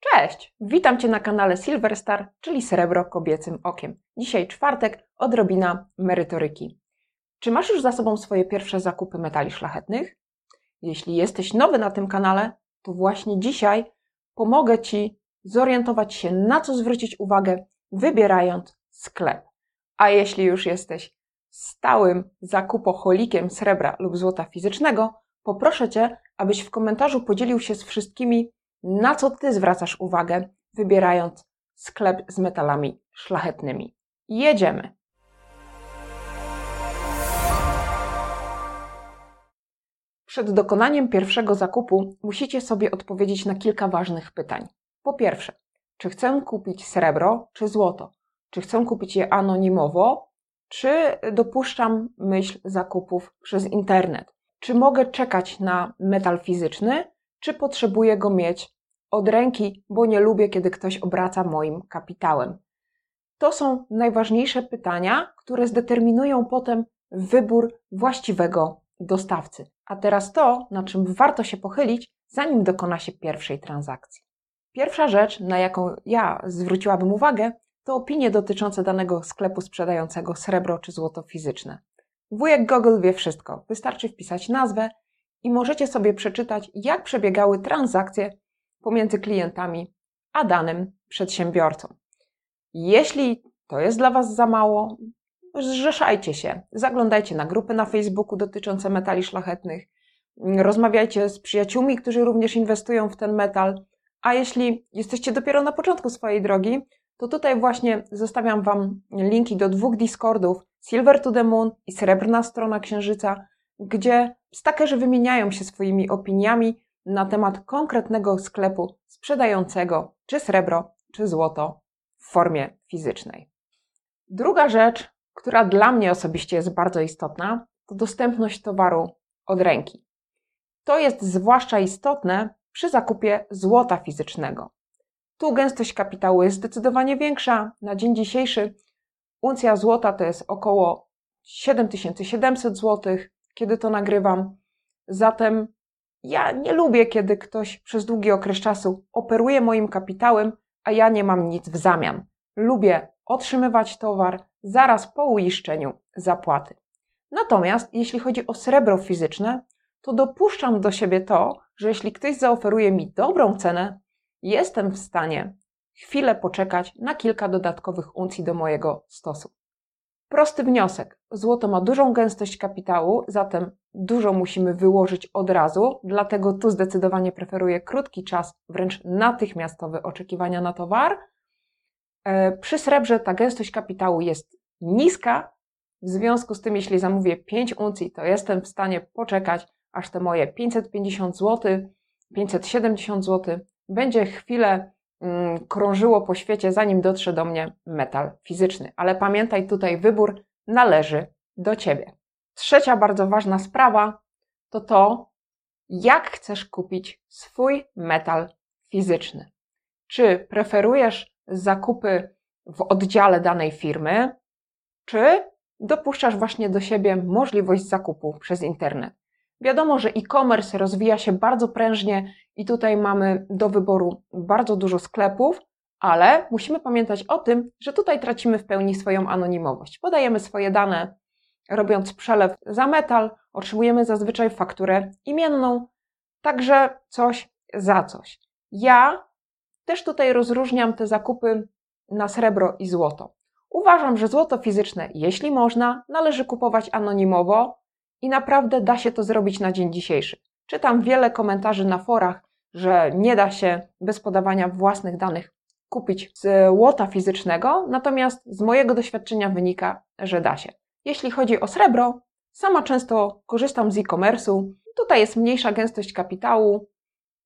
Cześć! Witam Cię na kanale Silverstar, czyli Srebro Kobiecym Okiem. Dzisiaj czwartek, odrobina merytoryki. Czy masz już za sobą swoje pierwsze zakupy metali szlachetnych? Jeśli jesteś nowy na tym kanale, to właśnie dzisiaj pomogę Ci zorientować się, na co zwrócić uwagę, wybierając sklep. A jeśli już jesteś stałym zakupoholikiem srebra lub złota fizycznego, poproszę Cię, abyś w komentarzu podzielił się z wszystkimi na co Ty zwracasz uwagę, wybierając sklep z metalami szlachetnymi. Jedziemy! Przed dokonaniem pierwszego zakupu musicie sobie odpowiedzieć na kilka ważnych pytań. Po pierwsze, czy chcę kupić srebro czy złoto? Czy chcę kupić je anonimowo, czy dopuszczam myśl zakupów przez internet? Czy mogę czekać na metal fizyczny, czy potrzebuję go mieć od ręki, bo nie lubię, kiedy ktoś obraca moim kapitałem? To są najważniejsze pytania, które zdeterminują potem wybór właściwego dostawcy. A teraz to, na czym warto się pochylić, zanim dokona się pierwszej transakcji. Pierwsza rzecz, na jaką ja zwróciłabym uwagę, to opinie dotyczące danego sklepu sprzedającego srebro czy złoto fizyczne. Wujek Google wie wszystko. Wystarczy wpisać nazwę i możecie sobie przeczytać, jak przebiegały transakcje pomiędzy klientami a danym przedsiębiorcą. Jeśli to jest dla Was za mało, zrzeszajcie się, zaglądajcie na grupy na Facebooku dotyczące metali szlachetnych, rozmawiajcie z przyjaciółmi, którzy również inwestują w ten metal. A jeśli jesteście dopiero na początku swojej drogi, to tutaj właśnie zostawiam Wam linki do dwóch Discordów Silver to the Moon i Srebrna Strona Księżyca, gdzie stakerzy wymieniają się swoimi opiniami na temat konkretnego sklepu sprzedającego czy srebro, czy złoto w formie fizycznej. Druga rzecz, która dla mnie osobiście jest bardzo istotna, to dostępność towaru od ręki. To jest zwłaszcza istotne przy zakupie złota fizycznego. Tu gęstość kapitału jest zdecydowanie większa. Na dzień dzisiejszy uncja złota to jest około 7700 zł, kiedy to nagrywam. Zatem ja nie lubię, kiedy ktoś przez długi okres czasu operuje moim kapitałem, a ja nie mam nic w zamian. Lubię otrzymywać towar zaraz po uiszczeniu zapłaty. Natomiast jeśli chodzi o srebro fizyczne, to dopuszczam do siebie to, że jeśli ktoś zaoferuje mi dobrą cenę, jestem w stanie chwilę poczekać na kilka dodatkowych uncji do mojego stosu. Prosty wniosek. Złoto ma dużą gęstość kapitału, zatem dużo musimy wyłożyć od razu, dlatego tu zdecydowanie preferuję krótki czas, wręcz natychmiastowe oczekiwania na towar. E, przy srebrze ta gęstość kapitału jest niska, w związku z tym, jeśli zamówię 5 uncji, to jestem w stanie poczekać, aż te moje 550 zł, 570 zł będzie chwilę krążyło po świecie, zanim dotrze do mnie metal fizyczny. Ale pamiętaj, tutaj wybór należy do ciebie. Trzecia bardzo ważna sprawa to to, jak chcesz kupić swój metal fizyczny. Czy preferujesz zakupy w oddziale danej firmy, czy dopuszczasz właśnie do siebie możliwość zakupu przez internet. Wiadomo, że e-commerce rozwija się bardzo prężnie i tutaj mamy do wyboru bardzo dużo sklepów, ale musimy pamiętać o tym, że tutaj tracimy w pełni swoją anonimowość. Podajemy swoje dane, robiąc przelew za metal, otrzymujemy zazwyczaj fakturę imienną, także coś za coś. Ja też tutaj rozróżniam te zakupy na srebro i złoto. Uważam, że złoto fizyczne, jeśli można, należy kupować anonimowo, i naprawdę da się to zrobić na dzień dzisiejszy. Czytam wiele komentarzy na forach, że nie da się bez podawania własnych danych kupić złota fizycznego, natomiast z mojego doświadczenia wynika, że da się. Jeśli chodzi o srebro, sama często korzystam z e-commerce'u. Tutaj jest mniejsza gęstość kapitału,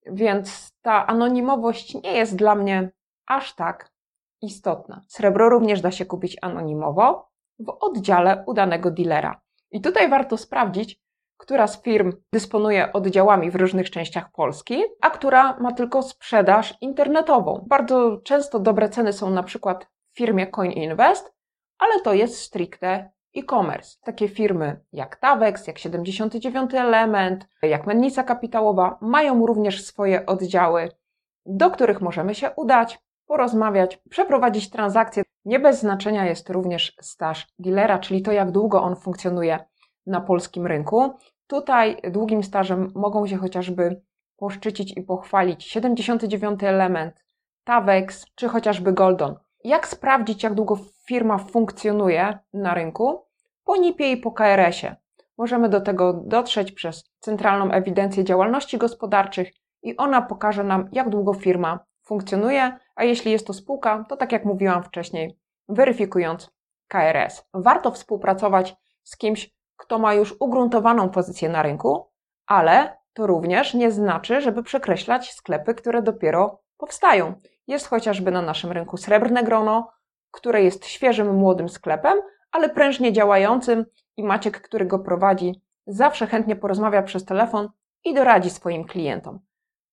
więc ta anonimowość nie jest dla mnie aż tak istotna. Srebro również da się kupić anonimowo w oddziale udanego dealera. I tutaj warto sprawdzić, która z firm dysponuje oddziałami w różnych częściach Polski, a która ma tylko sprzedaż internetową. Bardzo często dobre ceny są na przykład w firmie CoinInvest, ale to jest stricte e-commerce. Takie firmy jak Tavex, jak 79 Element, jak Mennica Kapitałowa mają również swoje oddziały do których możemy się udać, porozmawiać, przeprowadzić transakcje. Nie bez znaczenia jest również staż dealera, czyli to, jak długo on funkcjonuje na polskim rynku. Tutaj długim stażem mogą się chociażby poszczycić i pochwalić 79 element, Tavex czy chociażby Goldon. Jak sprawdzić, jak długo firma funkcjonuje na rynku? Po NIP-ie i po KRS-ie. Możemy do tego dotrzeć przez Centralną Ewidencję Działalności Gospodarczych i ona pokaże nam, jak długo firma funkcjonuje, a jeśli jest to spółka, to tak jak mówiłam wcześniej, weryfikując KRS. Warto współpracować z kimś, kto ma już ugruntowaną pozycję na rynku, ale to również nie znaczy, żeby przekreślać sklepy, które dopiero powstają. Jest chociażby na naszym rynku Srebrne Grono, które jest świeżym, młodym sklepem, ale prężnie działającym i Maciek, który go prowadzi, zawsze chętnie porozmawia przez telefon i doradzi swoim klientom.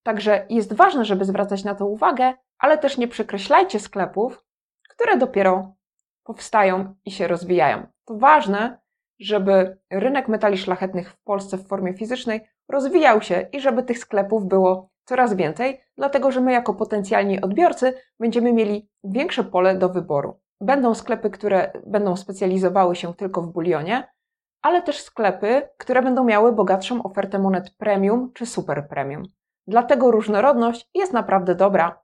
Także jest ważne, żeby zwracać na to uwagę, ale też nie przekreślajcie sklepów, które dopiero powstają i się rozwijają. To ważne, żeby rynek metali szlachetnych w Polsce w formie fizycznej rozwijał się i żeby tych sklepów było coraz więcej, dlatego że my jako potencjalni odbiorcy będziemy mieli większe pole do wyboru. Będą sklepy, które będą specjalizowały się tylko w bulionie, ale też sklepy, które będą miały bogatszą ofertę monet premium czy super premium. Dlatego różnorodność jest naprawdę dobra,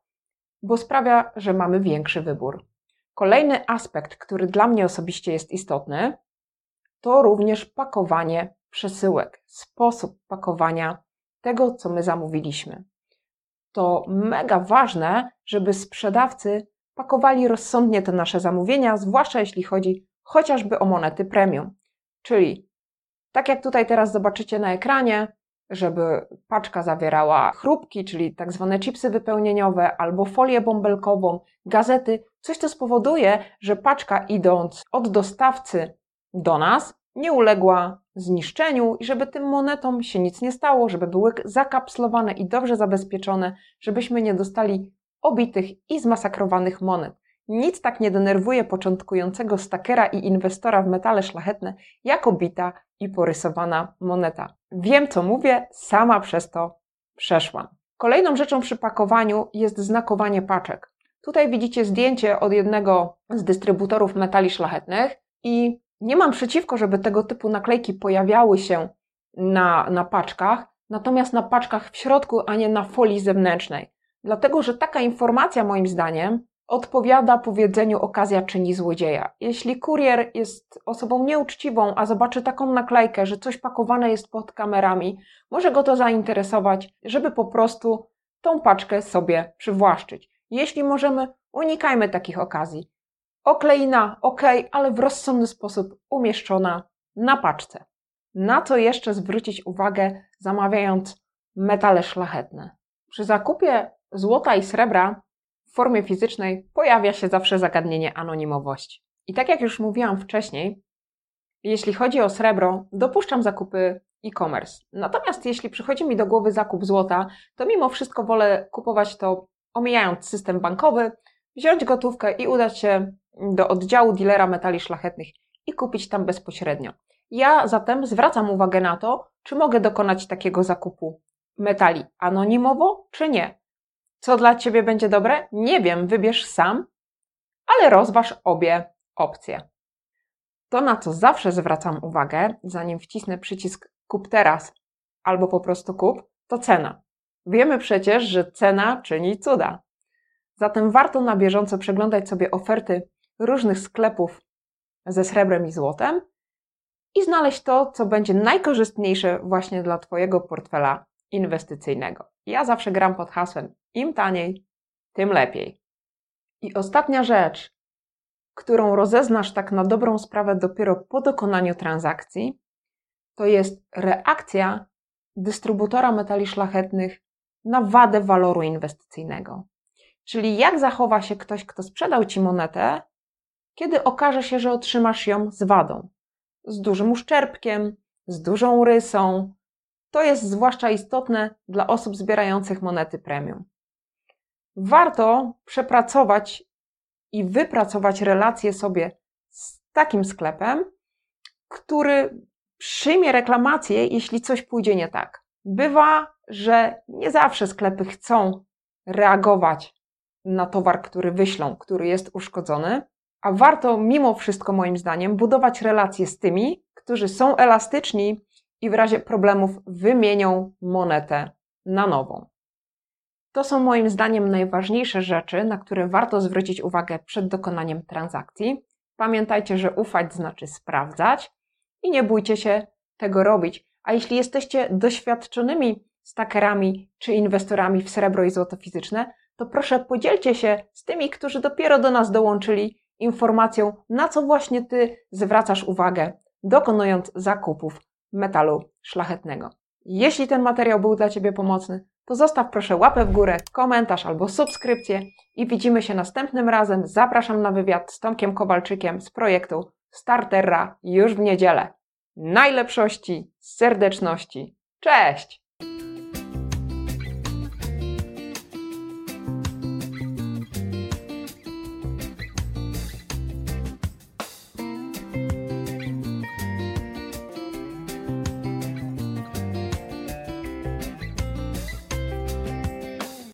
bo sprawia, że mamy większy wybór. Kolejny aspekt, który dla mnie osobiście jest istotny, to również pakowanie przesyłek, sposób pakowania tego, co my zamówiliśmy. To mega ważne, żeby sprzedawcy pakowali rozsądnie te nasze zamówienia, zwłaszcza jeśli chodzi chociażby o monety premium. Czyli, tak jak tutaj teraz zobaczycie na ekranie, żeby paczka zawierała chrupki, czyli tak zwane chipsy wypełnieniowe, albo folię bąbelkową, gazety, coś co spowoduje, że paczka idąc od dostawcy do nas nie uległa zniszczeniu i żeby tym monetom się nic nie stało, żeby były zakapslowane i dobrze zabezpieczone, żebyśmy nie dostali obitych i zmasakrowanych monet. Nic tak nie denerwuje początkującego stakera i inwestora w metale szlachetne, jak obita i porysowana moneta. Wiem, co mówię, sama przez to przeszłam. Kolejną rzeczą przy pakowaniu jest znakowanie paczek. Tutaj widzicie zdjęcie od jednego z dystrybutorów metali szlachetnych i nie mam przeciwko, żeby tego typu naklejki pojawiały się na, na paczkach, natomiast na paczkach w środku, a nie na folii zewnętrznej. Dlatego, że taka informacja, moim zdaniem, odpowiada powiedzeniu okazja czyni złodzieja. Jeśli kurier jest osobą nieuczciwą, a zobaczy taką naklejkę, że coś pakowane jest pod kamerami, może go to zainteresować, żeby po prostu tą paczkę sobie przywłaszczyć. Jeśli możemy, unikajmy takich okazji. Okleina, ok, ale w rozsądny sposób umieszczona na paczce. Na co jeszcze zwrócić uwagę, zamawiając metale szlachetne? Przy zakupie złota i srebra formie fizycznej pojawia się zawsze zagadnienie anonimowości. I tak jak już mówiłam wcześniej, jeśli chodzi o srebro, dopuszczam zakupy e-commerce. Natomiast jeśli przychodzi mi do głowy zakup złota, to mimo wszystko wolę kupować to omijając system bankowy, wziąć gotówkę i udać się do oddziału dealera metali szlachetnych i kupić tam bezpośrednio. Ja zatem zwracam uwagę na to, czy mogę dokonać takiego zakupu metali anonimowo, czy nie. Co dla Ciebie będzie dobre? Nie wiem, wybierz sam, ale rozważ obie opcje. To, na co zawsze zwracam uwagę, zanim wcisnę przycisk kup teraz albo po prostu kup, to cena. Wiemy przecież, że cena czyni cuda. Zatem warto na bieżąco przeglądać sobie oferty różnych sklepów ze srebrem i złotem i znaleźć to, co będzie najkorzystniejsze właśnie dla Twojego portfela inwestycyjnego. Ja zawsze gram pod hasłem im taniej, tym lepiej. I ostatnia rzecz, którą rozeznasz tak na dobrą sprawę dopiero po dokonaniu transakcji, to jest reakcja dystrybutora metali szlachetnych na wadę waloru inwestycyjnego. Czyli jak zachowa się ktoś, kto sprzedał ci monetę, kiedy okaże się, że otrzymasz ją z wadą, z dużym uszczerbkiem, z dużą rysą. To jest zwłaszcza istotne dla osób zbierających monety premium. Warto przepracować i wypracować relacje sobie z takim sklepem, który przyjmie reklamację, jeśli coś pójdzie nie tak. Bywa, że nie zawsze sklepy chcą reagować na towar, który wyślą, który jest uszkodzony, a warto mimo wszystko, moim zdaniem, budować relacje z tymi, którzy są elastyczni i w razie problemów wymienią monetę na nową. To są moim zdaniem najważniejsze rzeczy, na które warto zwrócić uwagę przed dokonaniem transakcji. Pamiętajcie, że ufać znaczy sprawdzać i nie bójcie się tego robić. A jeśli jesteście doświadczonymi stakerami czy inwestorami w srebro i złoto fizyczne, to proszę podzielcie się z tymi, którzy dopiero do nas dołączyli informacją, na co właśnie Ty zwracasz uwagę, dokonując zakupów metalu szlachetnego. Jeśli ten materiał był dla Ciebie pomocny, to zostaw proszę łapę w górę, komentarz albo subskrypcję i widzimy się następnym razem. Zapraszam na wywiad z Tomkiem Kowalczykiem z projektu Starterra już w niedzielę. Najlepszości, serdeczności. Cześć!